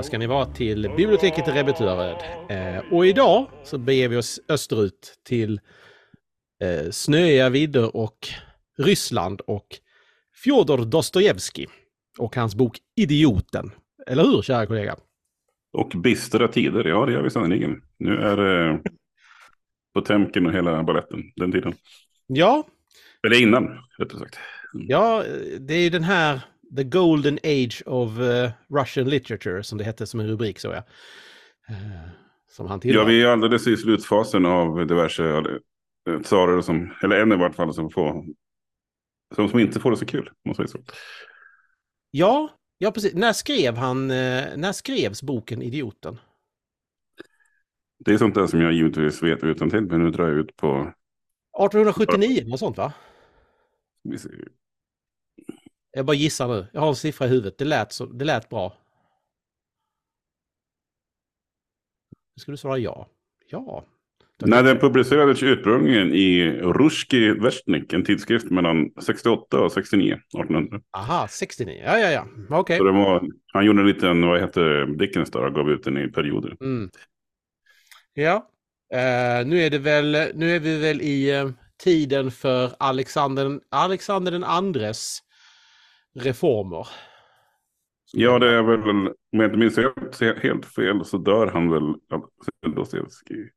välkomna ska ni vara till biblioteket i Rebetuaröd. Eh, och idag så beger vi oss österut till eh, snöiga vidder och Ryssland och Fjodor Dostojevskij och hans bok Idioten. Eller hur, kära kollega? Och bistra tider, ja det gör vi sannerligen. Nu är det Potemkin och hela balletten, den tiden. Ja. Eller innan, rättare sagt. Mm. Ja, det är ju den här The Golden Age of uh, Russian Literature, som det hette som en rubrik, så jag. Uh, som han Ja, vi är alldeles i slutfasen av diverse uh, tsarer, som, eller en i vart fall, som, får, som, som inte får det så kul, måste jag säga. Ja, ja precis. När skrev han, när skrevs boken Idioten? Det är sånt där som jag givetvis vet utan till, men nu drar jag ut på... 1879, något sånt va? Jag bara gissar nu. Jag har en siffra i huvudet. Det lät, så, det lät bra. Nu ska du svara ja. Ja. Nej, den publicerades ursprungligen i Ruski Vestnik, en tidskrift mellan 68 och 69, 1800. Aha, 69. Ja, ja, ja. Okej. Okay. Han gjorde en liten, vad heter Dickens där, och gav ut den i perioder. Mm. Ja. Uh, nu är det väl, nu är vi väl i uh, tiden för Alexander, Alexander den andres reformer. Ja, det är väl, om jag inte minns helt, helt fel så dör han väl Dostojevskij.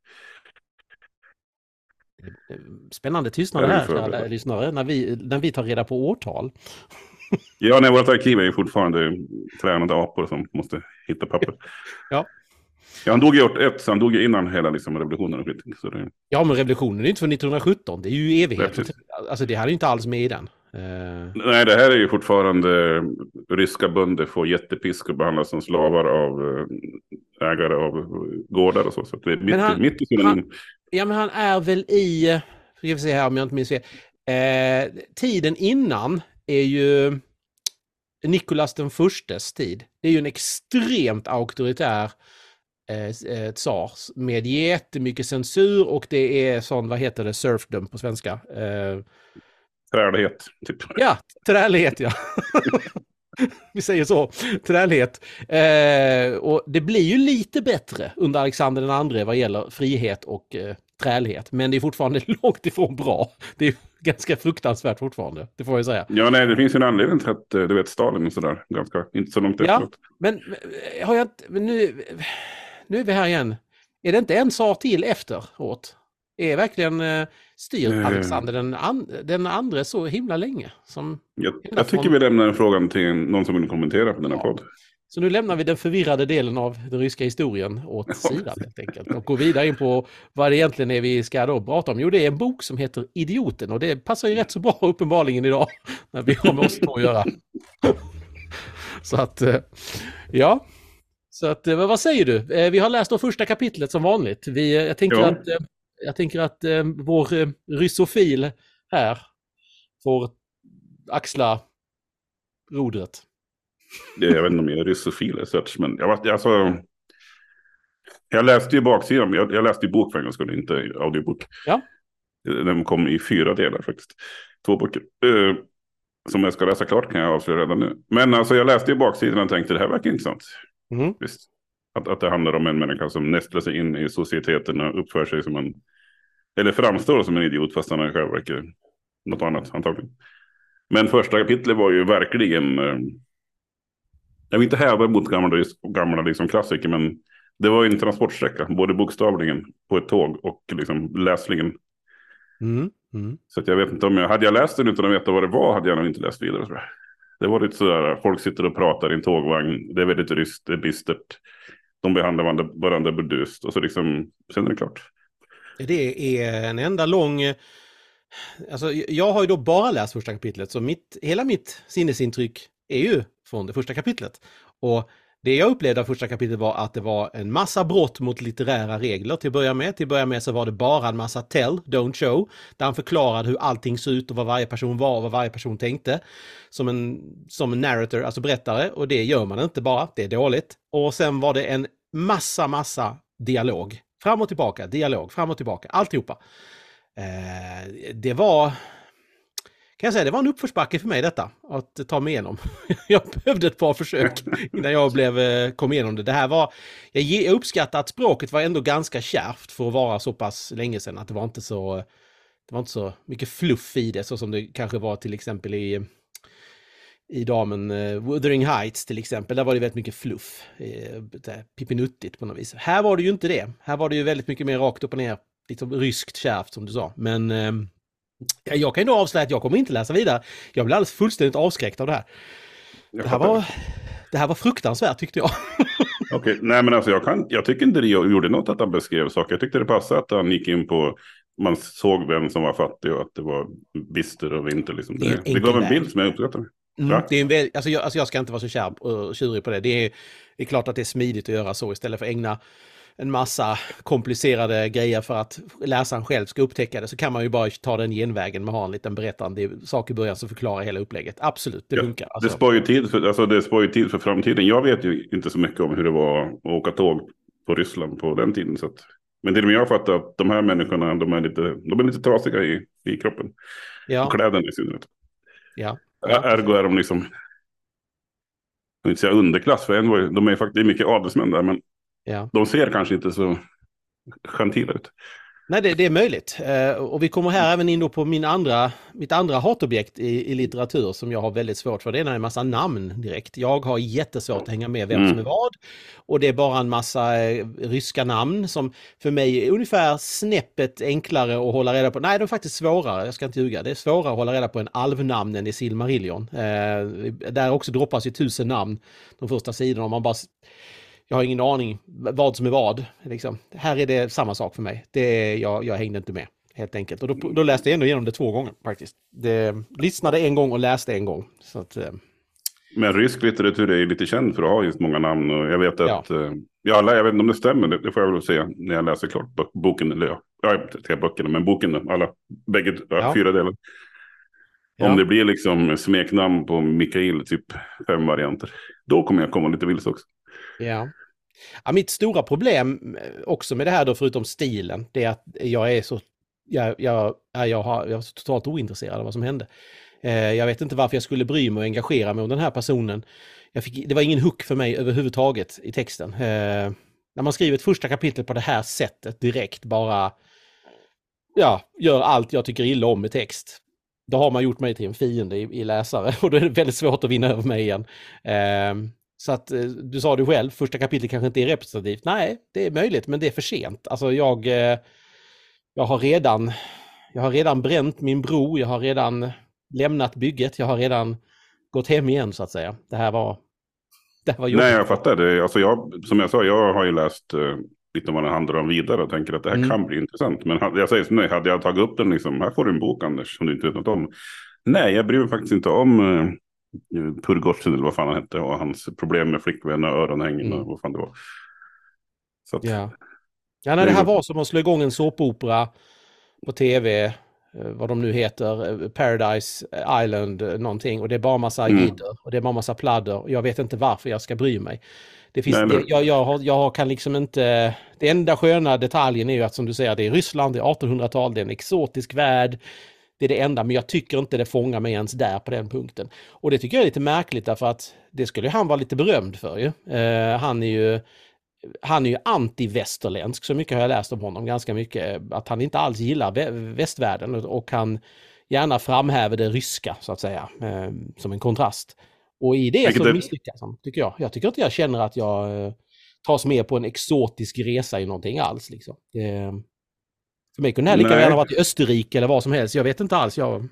Spännande tystnad här, kära lyssnare, när vi, när vi tar reda på årtal. ja, nej, vårt arkiv är ju fortfarande tränade apor som måste hitta papper. ja. Ja, han dog ju 81, så han dog ju innan hela liksom, revolutionen. Och så det... Ja, men revolutionen är inte från 1917. Det är ju evighet. Alltså det här är ju inte alls med i den. Nej, det här är ju fortfarande ryska bönder får jättepisk och behandlas som slavar av eh, ägare av gårdar och så. Så det är mitt, han, mitt i sin... Han, ja, men han är väl i, ska vi se här om jag inte minns fel, eh, tiden innan är ju Nikolas den förstes tid. Det är ju en extremt auktoritär eh, tsar med jättemycket censur och det är sån, vad heter det, surfdom på svenska. Eh, Trälighet. Typ. Ja, trälighet ja. Vi säger så, trälighet. Eh, och det blir ju lite bättre under Alexander den andre vad gäller frihet och eh, trälighet. Men det är fortfarande långt ifrån bra. Det är ganska fruktansvärt fortfarande, det får jag säga. Ja, nej, det finns ju en anledning till att eh, du vet Stalin och sådär, ganska, inte så långt efteråt. Ja, men eh, har jag inte, men nu, nu är vi här igen. Är det inte en sak till efteråt? Är verkligen eh, styr mm. Alexander den, an, den andra så himla länge? Som jag, jag tycker vi lämnar frågan till någon som vill kommentera på denna ja. podd. Så nu lämnar vi den förvirrade delen av den ryska historien åt ja. sidan helt enkelt. Och går vidare in på vad det egentligen är vi ska då prata om. Jo, det är en bok som heter Idioten och det passar ju rätt så bra uppenbarligen idag när vi har med oss två att göra. Så att, eh, ja. Så att, eh, vad säger du? Eh, vi har läst då första kapitlet som vanligt. Vi, jag tänker ja. att jag tänker att eh, vår eh, ryssofil här får axla rodret. Det, jag vet inte om jag är ryssofil sorts, men jag, alltså, jag läste ju baksidan, jag, jag läste ju bok för en gång skull, inte audiobok. Ja. Den kom i fyra delar faktiskt. Två böcker. Uh, som jag ska läsa klart kan jag avslöja redan nu. Men alltså jag läste ju baksidan och tänkte det här verkar intressant. Mm. Visst. Att, att det handlar om en människa som nästlar sig in i societeten och uppför sig som en eller framstår som en idiot fast han är själv verkar något annat antagligen. Men första kapitlet var ju verkligen... Eh, jag vill inte häva mot gamla, gamla liksom klassiker men det var ju en transportsträcka. Både bokstavligen på ett tåg och liksom läsligen. Mm, mm. Så att jag vet inte om jag... Hade jag läst den utan att veta vad det var hade jag nog inte läst vidare. Tror jag. Det var lite sådär, folk sitter och pratar i en tågvagn. Det är väldigt ryst, det är bistert. De behandlar varandra, varandra burdust och så liksom, sen är det klart. Det är en enda lång... Alltså, jag har ju då bara läst första kapitlet, så mitt, hela mitt sinnesintryck är ju från det första kapitlet. Och det jag upplevde av första kapitlet var att det var en massa brott mot litterära regler till att börja med. Till att börja med så var det bara en massa tell, don't show, där han förklarade hur allting såg ut och vad varje person var och vad varje person tänkte. Som en, som en narrator, alltså berättare, och det gör man inte bara, det är dåligt. Och sen var det en massa, massa dialog Fram och tillbaka, dialog, fram och tillbaka, alltihopa. Eh, det var kan jag säga, det var en uppförsbacke för mig detta, att ta mig igenom. jag behövde ett par försök innan jag blev, eh, kom igenom det. Det här var, jag, jag uppskattar att språket var ändå ganska kärvt för att vara så pass länge sedan, att det var inte så, det var inte så mycket fluff i det, så som det kanske var till exempel i i damen uh, Wuthering Heights till exempel, där var det väldigt mycket fluff. Uh, pippinuttigt på något vis. Här var det ju inte det. Här var det ju väldigt mycket mer rakt upp och ner, liksom ryskt kärvt som du sa. Men uh, jag kan ju då avslöja att jag kommer inte läsa vidare. Jag blev alldeles fullständigt avskräckt av det här. Det här, var, det här var fruktansvärt tyckte jag. Okej, okay. nej men alltså jag, kan, jag tycker inte det gjorde något att han beskrev saker. Jag tyckte det passade att han gick in på, man såg vem som var fattig och att det var bister och vinter. Liksom. Det, det, det gav en bild som jag uppskattade. Mm, det är en väl, alltså, jag, alltså jag ska inte vara så kär och tjurig på det. Det är, det är klart att det är smidigt att göra så istället för att ägna en massa komplicerade grejer för att läsaren själv ska upptäcka det så kan man ju bara ta den genvägen med att ha en liten berättande sak i början som förklarar hela upplägget. Absolut, det ja, funkar. Alltså. Det spar ju tid för, alltså det spar ju tid för framtiden. Jag vet ju inte så mycket om hur det var att åka tåg på Ryssland på den tiden. Så att, men till och med jag fattar att de här människorna, de är lite, de är lite trasiga i, i kroppen. Ja. Och kläderna i synnerhet. Ja. Ergo är de liksom, jag vill inte säga underklass, för en var, de är faktiskt mycket adelsmän där, men Ja. De ser kanske inte så gentila ut. Nej, det, det, är möjligt. Eh, och vi kommer här även in då på min andra, mitt andra hatobjekt i, i, litteratur som jag har väldigt svårt för. Det är en massa namn direkt. Jag har jättesvårt att hänga med vem mm. som är vad. Och det är bara en massa eh, ryska namn som för mig är ungefär snäppet enklare att hålla reda på. Nej, de är faktiskt svårare, jag ska inte ljuga. Det är svårare att hålla reda på än alvnamnen i Silmarillion. Eh, där också droppas ju tusen namn de första sidorna. Man bara jag har ingen aning vad som är vad. Liksom. Här är det samma sak för mig. Det, jag, jag hängde inte med helt enkelt. Och då, då läste jag ändå igenom det två gånger faktiskt. Det, lyssnade en gång och läste en gång. Så att, eh. Men rysk litteratur är ju lite känd för att ha just många namn och jag vet att, ja. Eh, ja, jag vet inte om det stämmer, det, det får jag väl se när jag läser klart boken, eller ja, ja tre böckerna, men boken, alla, bägge, ja. fyra delar. Ja. Om det blir liksom smeknamn på Mikael, typ fem varianter, då kommer jag komma lite vilse också. Ja. Ja, mitt stora problem eh, också med det här då, förutom stilen, det är att jag är så... Jag, jag, jag, har, jag är totalt ointresserad av vad som hände. Eh, jag vet inte varför jag skulle bry mig och engagera mig om den här personen. Jag fick, det var ingen hook för mig överhuvudtaget i texten. Eh, när man skriver ett första kapitel på det här sättet direkt, bara ja, gör allt jag tycker illa om i text. Då har man gjort mig till en fiende i, i läsare och då är det väldigt svårt att vinna över mig igen. Eh, så att eh, du sa det själv, första kapitlet kanske inte är representativt. Nej, det är möjligt, men det är för sent. Alltså jag, eh, jag har redan, jag har redan bränt min bro, jag har redan lämnat bygget, jag har redan gått hem igen så att säga. Det här var, det här var jobbigt. Nej, jag fattar det. Alltså jag, som jag sa, jag har ju läst uh, lite vad den handlar om vidare och tänker att det här mm. kan bli intressant. Men jag säger som nej, hade jag tagit upp den liksom, här får du en bok Anders, som du inte vet något om. Nej, jag bryr mig faktiskt inte om Purgotsen eller vad fan han hette och hans problem med flickvänner och öronhängen mm. och vad fan det var. Så att, ja. ja, nej, det här var som att slå igång en såpopera på tv, eh, vad de nu heter, eh, Paradise Island eh, någonting och det är bara massa mm. jidder och det är bara massa pladder. Jag vet inte varför jag ska bry mig. Det finns, nej, det, jag, jag, har, jag kan liksom inte... Det enda sköna detaljen är ju att som du säger, det är Ryssland, det är 1800-tal, det är en exotisk värld. Det är det enda, men jag tycker inte det fångar mig ens där på den punkten. Och det tycker jag är lite märkligt därför att det skulle han vara lite berömd för ju. Eh, han är ju han är ju anti-västerländsk, så mycket har jag läst om honom, ganska mycket. Att han inte alls gillar vä västvärlden och han gärna framhäver det ryska, så att säga, eh, som en kontrast. Och i det Vilket så misslyckas han, tycker jag. Jag tycker inte jag känner att jag eh, tas med på en exotisk resa i någonting alls. Liksom. Det, för mig kunde det här lika gärna varit i Österrike eller vad som helst. Jag vet inte alls. Jag...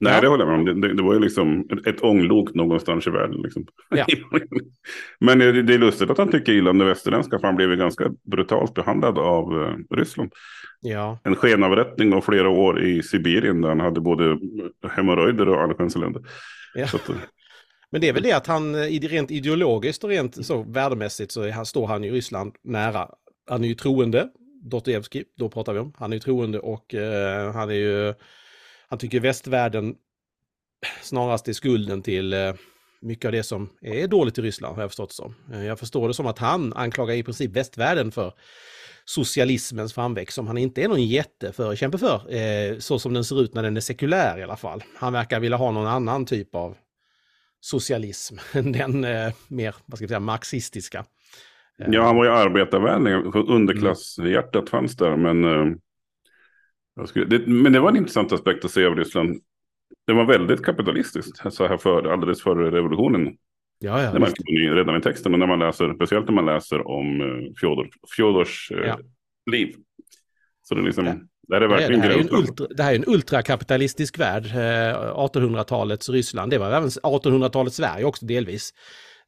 Nej, ja. det håller jag med om. Det, det, var ju liksom ett, ånglok någonstans i världen. Liksom. Ja. Men det, det, är lustigt att han tycker illa om det västerländska, för han blev ju ganska brutalt behandlad av uh, Ryssland. Ja. En skenavrättning av flera år i Sibirien där han hade både hemorrojder och allsköns elände. Ja. Att, uh... Men det är väl det att han rent ideologiskt och rent så värdemässigt så är, står han ju Ryssland nära. Han är ju troende, Dostojevskij, då pratar vi om. Han är ju troende och eh, han är ju... Han tycker västvärlden snarast är skulden till, eh, mycket av det som är dåligt i Ryssland, har jag förstått det som. Eh, jag förstår det som att han anklagar i princip västvärlden för socialismens framväxt som han inte är någon jätteförkämpe för, eh, så som den ser ut när den är sekulär i alla fall. Han verkar vilja ha någon annan typ av socialism än den eh, mer, vad ska jag säga, marxistiska. Eh. Ja, han var ju arbetarvänlig, underklasshjärtat fanns där, men, eh, skulle, det, men det var en intressant aspekt att se av Ryssland. Det var väldigt kapitalistiskt, så här för, alldeles före revolutionen. Ja, ja, det märker man ju redan i texten, och när man läser, speciellt när man läser om uh, Fjodor, Fjodors ja. liv. Så det är liksom, ja. det är verkligen det, här är en ultra, det här är en ultrakapitalistisk värld, eh, 1800-talets Ryssland, det var även 1800-talets Sverige också delvis.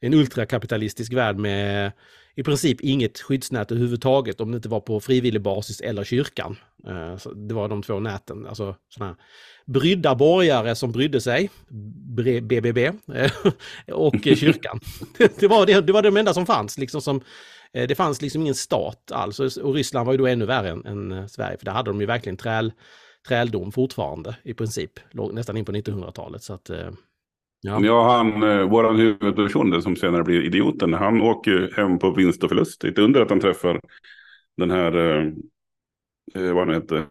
En ultrakapitalistisk värld med i princip inget skyddsnät överhuvudtaget om det inte var på frivillig basis eller kyrkan. Eh, det var de två näten, alltså sådana brydda borgare som brydde sig, BBB, eh, och kyrkan. det, var det, det var de enda som fanns, liksom som, eh, det fanns liksom ingen stat alls. Och Ryssland var ju då ännu värre än, än Sverige, för där hade de ju verkligen träl, träldom fortfarande i princip, nästan in på 1900-talet. Så att, Ja, ja han, våran huvudperson som senare blir idioten, han åker hem på vinst och förlust. Inte under att han träffar den här, eh, vad han heter,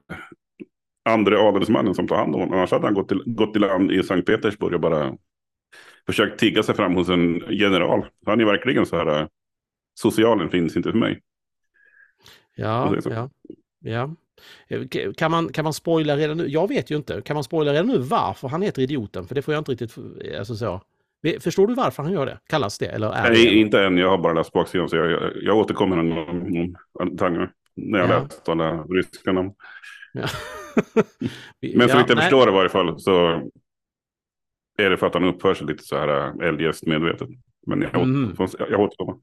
andre adelsmannen som tar hand om honom. Annars hade han gått till, gått till land i Sankt Petersburg och bara försökt tigga sig fram hos en general. Han är verkligen så här, socialen finns inte för mig. Ja, ja, ja. Kan man, kan man spoila redan nu? Jag vet ju inte. Kan man spoila redan nu varför han heter idioten? För det får jag inte riktigt... Alltså så. Förstår du varför han gör det? Kallas det? Eller är Nej, det? inte än. Jag har bara läst baksidan så jag, jag, jag återkommer om, tanken när jag ja. läst alla ryska namn. Ja. Men så vitt jag nej. förstår i varje fall så är det för att han uppför sig lite så här eljest medvetet. Men jag, mm. jag återkommer.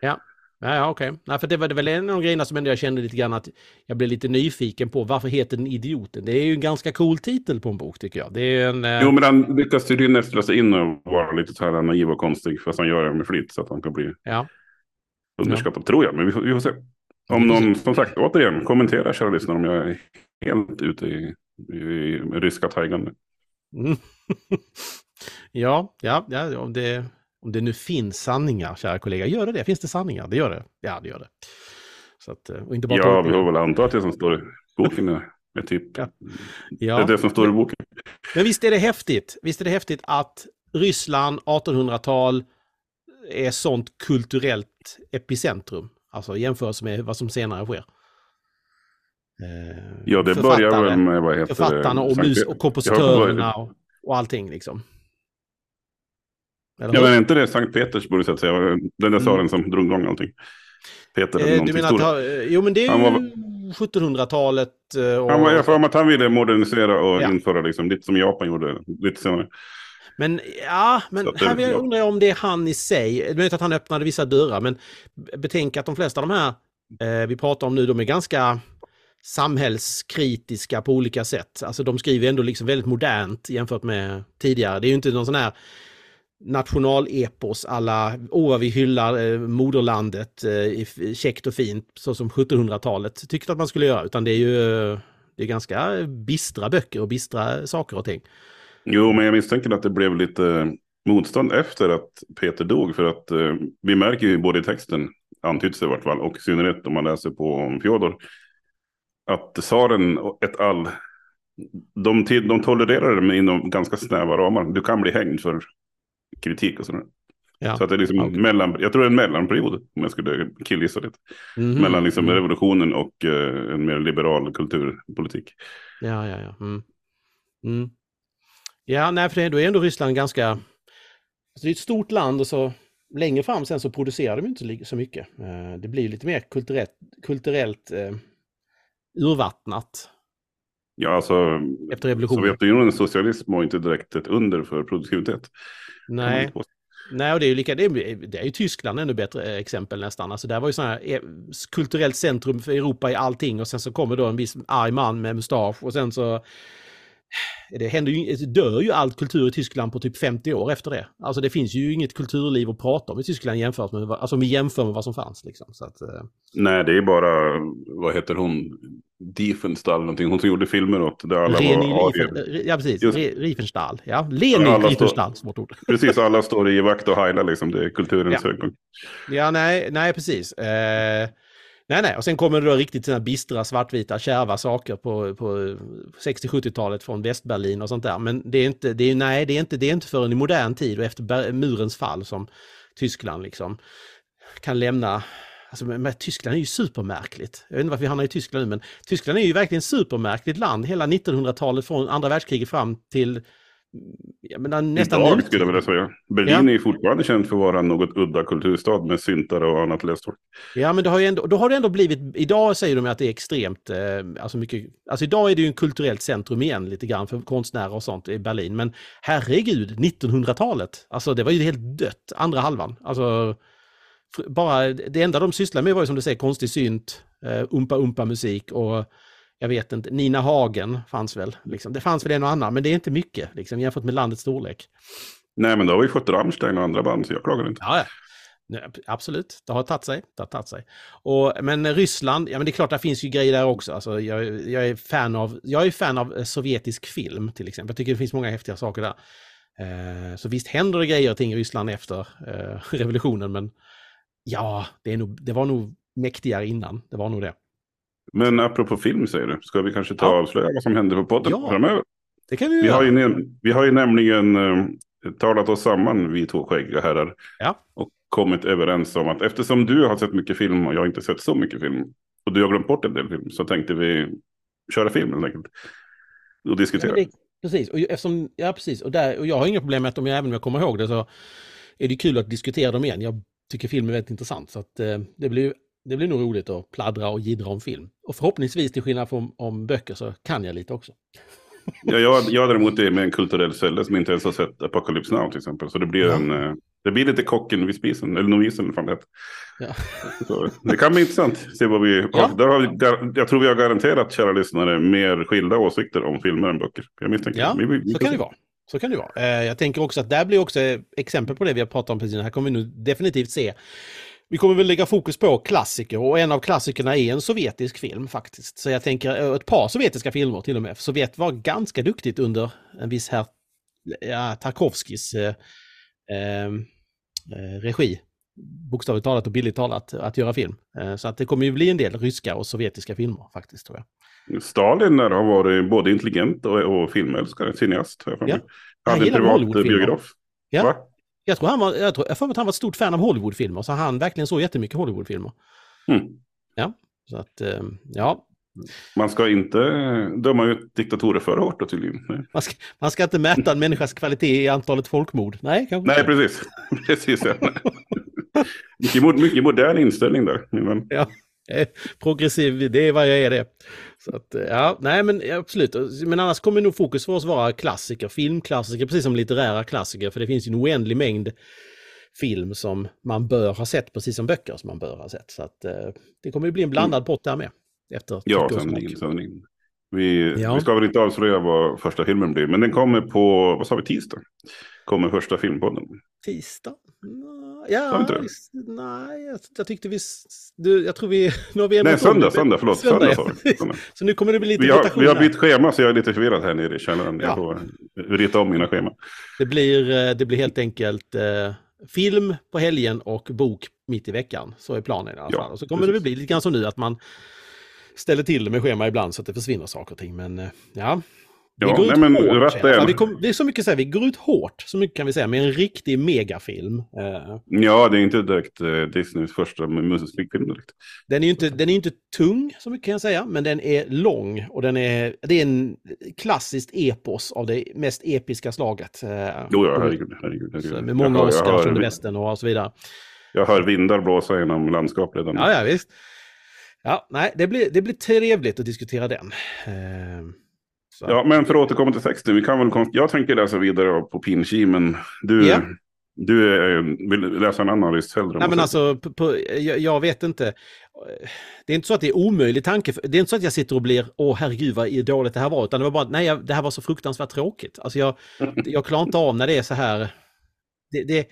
Ja, Ja, ja okej. Okay. för det var det väl en av de grejerna som ändå jag kände lite grann att jag blev lite nyfiken på. Varför heter den Idioten? Det är ju en ganska cool titel på en bok tycker jag. Det är en, eh... Jo, men han lyckas tydligen nästla sig in och vara lite så här naiv och konstig. Fast han gör det med flit så att han kan bli ja. underskattad, ja. tror jag. Men vi får, vi får se. Om någon, som sagt, återigen, kommentera kära lyssnare om jag är helt ute i, i, i ryska tajgan. Mm. ja, ja, ja, det om det nu finns sanningar, kära kollega, gör det det? Finns det sanningar? Det gör det. Ja, det gör det. Så att, och inte bara ja, vi får väl anta att det som står i boken är, är typ ja. Ja. det, är det som står i boken. Men visst är det häftigt? Visst är det häftigt att Ryssland 1800-tal är sånt kulturellt epicentrum? Alltså jämfört med vad som senare sker. Eh, ja, det börjar väl med vad heter Författarna och, mus och kompositörerna och, och allting liksom. Eller ja, men är inte det Sankt Petersburg så att säga? Den där mm. tsaren som drog igång allting. Peter eh, du menar att, Jo, men det är ju var... 1700-talet. Eh, och... Han var, jag för att han ville modernisera och ja. införa liksom, lite som Japan gjorde lite senare. Men ja, men det, här jag undrar jag om det är han i sig. Det är möjligt att han öppnade vissa dörrar, men betänk att de flesta av de här eh, vi pratar om nu, de är ganska samhällskritiska på olika sätt. Alltså de skriver ändå liksom väldigt modernt jämfört med tidigare. Det är ju inte någon sån här nationalepos alla, åh vi hyllar eh, moderlandet, eh, käckt och fint, så som 1700-talet tyckte att man skulle göra, utan det är ju eh, det är ganska bistra böcker och bistra saker och ting. Jo, men jag misstänker att det blev lite eh, motstånd efter att Peter dog, för att eh, vi märker ju både i texten, antyds i vart fall, och i synnerhet om man läser på om Fjodor, att tsaren ett all de, de tolererar det inom ganska snäva ramar. Du kan bli hängd för kritik och sådär. Ja. Så att det är liksom okay. mellan, jag tror det är en mellanperiod, om jag skulle killgissa lite. Mm -hmm. Mellan liksom mm. revolutionen och uh, en mer liberal kulturpolitik. Ja, ja, ja. Mm. Mm. Ja, nej, för det, då är ändå Ryssland ganska... Alltså det är ett stort land och så längre fram sen så producerar de inte så mycket. Uh, det blir lite mer kulturellt, kulturellt uh, urvattnat. Ja, alltså Efter revolutionen. Sovjetunionens socialism var inte direkt ett under för produktivitet. Nej. Nej, och det är ju lika, det är, det är ju Tyskland ännu bättre exempel nästan. Alltså där var ju sådana här eh, kulturellt centrum för Europa i allting och sen så kommer då en viss arg man med mustasch och sen så det, händer ju, det dör ju all kultur i Tyskland på typ 50 år efter det. Alltså det finns ju inget kulturliv att prata om i Tyskland jämfört med, alltså om vi jämför med vad som fanns. Liksom. Så att, eh, Nej, det är bara, vad heter hon, Diefenstahl någonting, hon som gjorde filmer åt där alla var Riefen, arier. ja, precis. Just- Riefenstahl. Ja, Leni alla Riefenstahl, svårt ord. Precis, alla står i vakt och heilar liksom, det är kulturens Ja. höjdpunkt. Ja, nej, nej precis. Eh, nej, nej, och sen kommer det då riktigt såna bistra, svartvita, kärva saker på, på 60-70-talet från Västberlin och sånt där. Men det är inte, det är, nej, det är inte, det är inte förrän i modern tid och efter murens fall som Tyskland liksom kan lämna Alltså, men, men Tyskland är ju supermärkligt. Jag vet inte varför vi hamnar i Tyskland nu, men Tyskland är ju verkligen supermärkligt land. Hela 1900-talet från andra världskriget fram till jag menar, nästan Idag nutid. skulle jag vilja säga. Berlin är ju fortfarande känt för att vara något udda kulturstad med syntare och annat läst folk. Ja, men det har ju ändå, då har det ändå blivit, idag säger de att det är extremt, eh, alltså mycket, alltså idag är det ju en kulturellt centrum igen lite grann för konstnärer och sånt i Berlin, men herregud, 1900-talet, alltså det var ju helt dött, andra halvan, alltså bara, det enda de sysslade med var ju som du säger konstig synt, eh, umpa-umpa musik och jag vet inte, Nina Hagen fanns väl, liksom. det fanns väl en och annan, men det är inte mycket liksom, jämfört med landets storlek. Nej, men då har vi fått Rammstein och andra band, så jag klagar inte. Ja, absolut, det har tagit sig. Det har tagit sig. Och, men Ryssland, ja men det är klart det finns ju grejer där också. Alltså, jag, jag, är fan av, jag är fan av eh, sovjetisk film till exempel. Jag tycker det finns många häftiga saker där. Eh, så visst händer det grejer och ting i Ryssland efter eh, revolutionen, men ja, det, nog, det var nog mäktigare innan. Det var nog det. Men apropå film säger du, ska vi kanske ta Ja. avslöja vad som händer på podden Ja. framöver? Det kan vi Vi har, ju, vi har ju nämligen eh, talat oss samman, vi två skäggiga herrar, Ja. och kommit överens om att eftersom du har sett mycket film och jag har inte sett så mycket film, och du har glömt bort en del film, så tänkte vi köra film helt enkelt. Och Ja, diskutera. men det, precis, och, eftersom, ja, precis. Och, där, och jag har inga problem med att om jag, även om jag kommer ihåg det så är det kul att diskutera dem igen. Jag tycker film är väldigt intressant. Så att, eh, det, blir, det blir nog roligt att pladdra och jiddra om film. Och förhoppningsvis till skillnad från om böcker så kan jag lite också. Ja, jag, jag däremot är med en kulturell celle som inte ens har sett Apocalypse Now till exempel. Så det blir, Ja. en, eh, det blir lite kocken vid spisen, eller novisen fan det. Ja. Så det kan bli intressant. Se vad vi, Ja. där har vi, jag tror vi har garanterat, kära lyssnare, mer skilda åsikter om filmer än böcker. Jag misstänker Ja, Vi- vi- vi Så kan det vara. Så kan det vara. Eh, jag tänker också att där blir också exempel på det vi har pratat om precis. Här kommer vi nu definitivt se. Vi kommer väl lägga fokus på klassiker och en av klassikerna är en sovjetisk film faktiskt. Så jag tänker eh, ett par sovjetiska filmer till och med. Sovjet var ganska duktigt under en viss herr ja, Tarkovskis eh, eh, eh, regi. Bokstavligt talat och billigt talat att göra film. Eh, så att det kommer ju bli en del ryska och sovjetiska filmer faktiskt tror jag. Stalin där har varit både intelligent och, och filmälskare, cineast. Har jag för mig. Ja. Jag Hade en privat biograf. Ja. Va? Jag tror han var, jag tror, jag för att han var ett stort fan av Hollywoodfilmer, så han verkligen så jättemycket Hollywoodfilmer. Mm. Ja, så att, eh, ja, Man ska inte döma ut diktatorer för hårt då tydligen. Man ska, man ska inte mäta en människas kvalitet i antalet folkmord. Nej, kanske Nej precis. precis ja. mycket, mycket modern inställning där. vän. Ja, progressiv, det är vad jag är det. Så att, eh, ja, nej men absolut. Men annars kommer nog fokus för oss vara klassiker, filmklassiker, precis som litterära klassiker, för det finns en oändlig mängd film som man bör ha sett, precis som böcker som man bör ha sett. Så att eh, det kommer ju bli en blandad pott där med. Efter Ja, sannerligen. Vi, Ja. vi ska väl inte avslöja vad första filmen blir, men den kommer på, vad sa vi, tisdag? Kommer första filmpodden. Tisdag? Ja, det? visst, nej, jag, jag tyckte vi... Du, jag tror vi... Nu har vi Nej, söndag, det. söndag, förlåt. Söndag, Söndag, ja. Söndag. Så nu kommer det bli lite Vi har, vi har bytt schema så jag är lite förvirrad här nere i källaren. Ja. Jag får rita om mina scheman. Det blir, eh, det blir helt enkelt eh, film på helgen och bok mitt i veckan. Så är planen i alla Ja, fall. Och så kommer det precis. väl bli lite grann som nu att man ställer till det med schema ibland så att det försvinner saker och ting. Men eh, ja. Vi går nej, ut men hårt. rätt är- vi kom, det är så mycket att säga, vi går ut hårt, så mycket kan vi säga, med en riktig megafilm. Eh, Ja, det är inte direkt eh, Disneys första musikfilm direkt. Den är ju inte, den är inte tung, så mycket kan jag säga, men den är lång och den är, det är en klassiskt epos av det mest episka slaget. eh, Jo, ja, herregud. herregud, herregud. Så med Jag många jag Oscars hör- under västen och så vidare. Jag hör vindar blåsa genom landskap redan. Ja, ja, visst. Ja, nej, det blir, det blir trevligt att diskutera den. Så. Ja, men för att återkomma till texten, vi kan väl konst... jag tänker läsa vidare på pinkimen. Du, Ja. Du eh, vill läsa en annan list hellre? Nej men alltså, på, på, jag, jag, vet inte. Det är inte så att det är omöjlig tanke. Det är inte så att jag sitter och blir, åh herregud vad dåligt det här var. Utan det var bara, nej det här var så fruktansvärt tråkigt. Alltså jag, jag klarar inte av när det är så här. Det, det,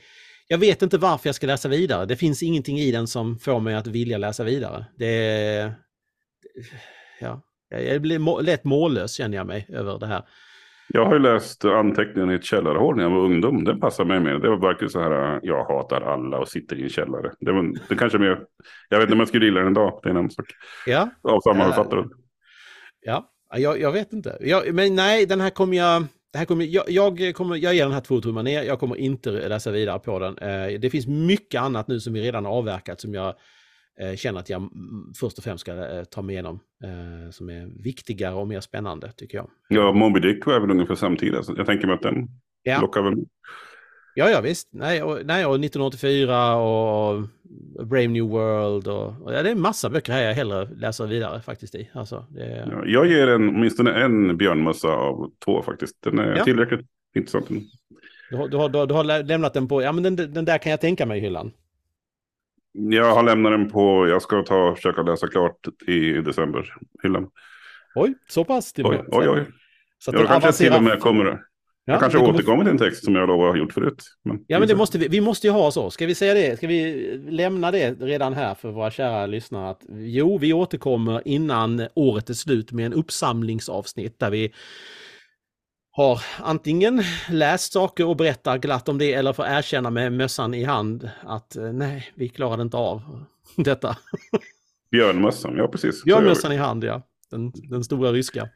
jag vet inte varför jag ska läsa vidare. Det finns ingenting i den som får mig att vilja läsa vidare. Det Ja, jag blir lätt mållös känner jag mig över det här. Jag har ju läst anteckningen i ett källarhål när jag var ungdom. Den passar mig mer. Det var verkligen så här, jag hatar alla och sitter i en källare. Det, var, det kanske mer, jag vet inte om jag skulle gilla den idag, det är en annan sak. Ja. Av samma författare. Ja, jag, jag vet inte. Jag, men nej, den här kommer jag... Det här kommer, jag, jag, kommer, jag ger den här två tummar ner, jag kommer inte läsa vidare på den. Eh, det finns mycket annat nu som vi redan har avverkat som jag känner att jag först och främst ska eh, ta mig igenom. Eh, som är viktigare och mer spännande tycker jag. Ja, Moby Dick var väl ungefär samtidigt. Så jag tänker mig att den ja. lockar väl. Ja, ja visst. Nej, och, nej, och 1984 och Brave New World och, och ja, det är en massa böcker här jag hellre läser vidare faktiskt i. Alltså, det... ja, jag ger en, åtminstone en björnmössa av två faktiskt. Den är ja. tillräckligt intressant. Du har, du, har, du har lämnat den på, ja men den, den där kan jag tänka mig i hyllan. Jag har lämnat den på, jag ska ta försöka läsa klart i december, hyllan. Oj, så pass till Oj, oj, oj. Så jag kanske till och med kommer, ja, jag kanske kommer... återkommer till en text som jag då har gjort förut. Men, ja, men det måste vi, vi måste ju ha så. Ska vi säga det? Ska vi lämna det redan här för våra kära lyssnare? Att, jo, vi återkommer innan året är slut med en uppsamlingsavsnitt där vi har antingen läst saker och berättar glatt om det eller får erkänna med mössan i hand att eh, nej, vi klarade inte av detta. Björnmössan, ja precis. Björnmössan i hand, ja. Den, den stora ryska.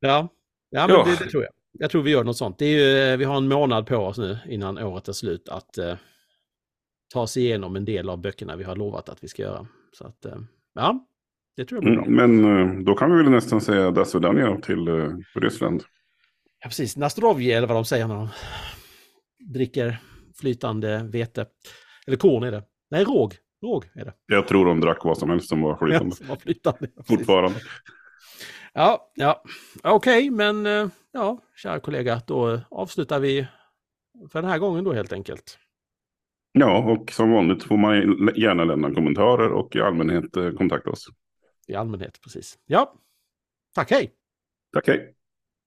Ja, ja men ja. Det, det, tror jag. Jag tror vi gör något sånt. Det är ju, eh, vi har en månad på oss nu innan året är slut att eh, ta oss igenom en del av böckerna vi har lovat att vi ska göra. Så att, eh, ja, det tror jag blir bra. Mm, men eh, då kan vi väl nästan säga Dasvedanja till eh, Ryssland. Ja, precis. Nastrovje eller vad de säger när de dricker flytande vete. Eller korn är det. Nej, råg. Råg är det. Jag tror de drack vad som helst som var flytande. Ja, som var flytande. Fortfarande. Ja, ja. okej, okay, men eh, ja, kära kollega, då avslutar vi för den här gången då helt enkelt. Ja, och som vanligt får man gärna lämna kommentarer och i allmänhet kontakta oss. I allmänhet, precis. Ja, tack hej! Tack hej!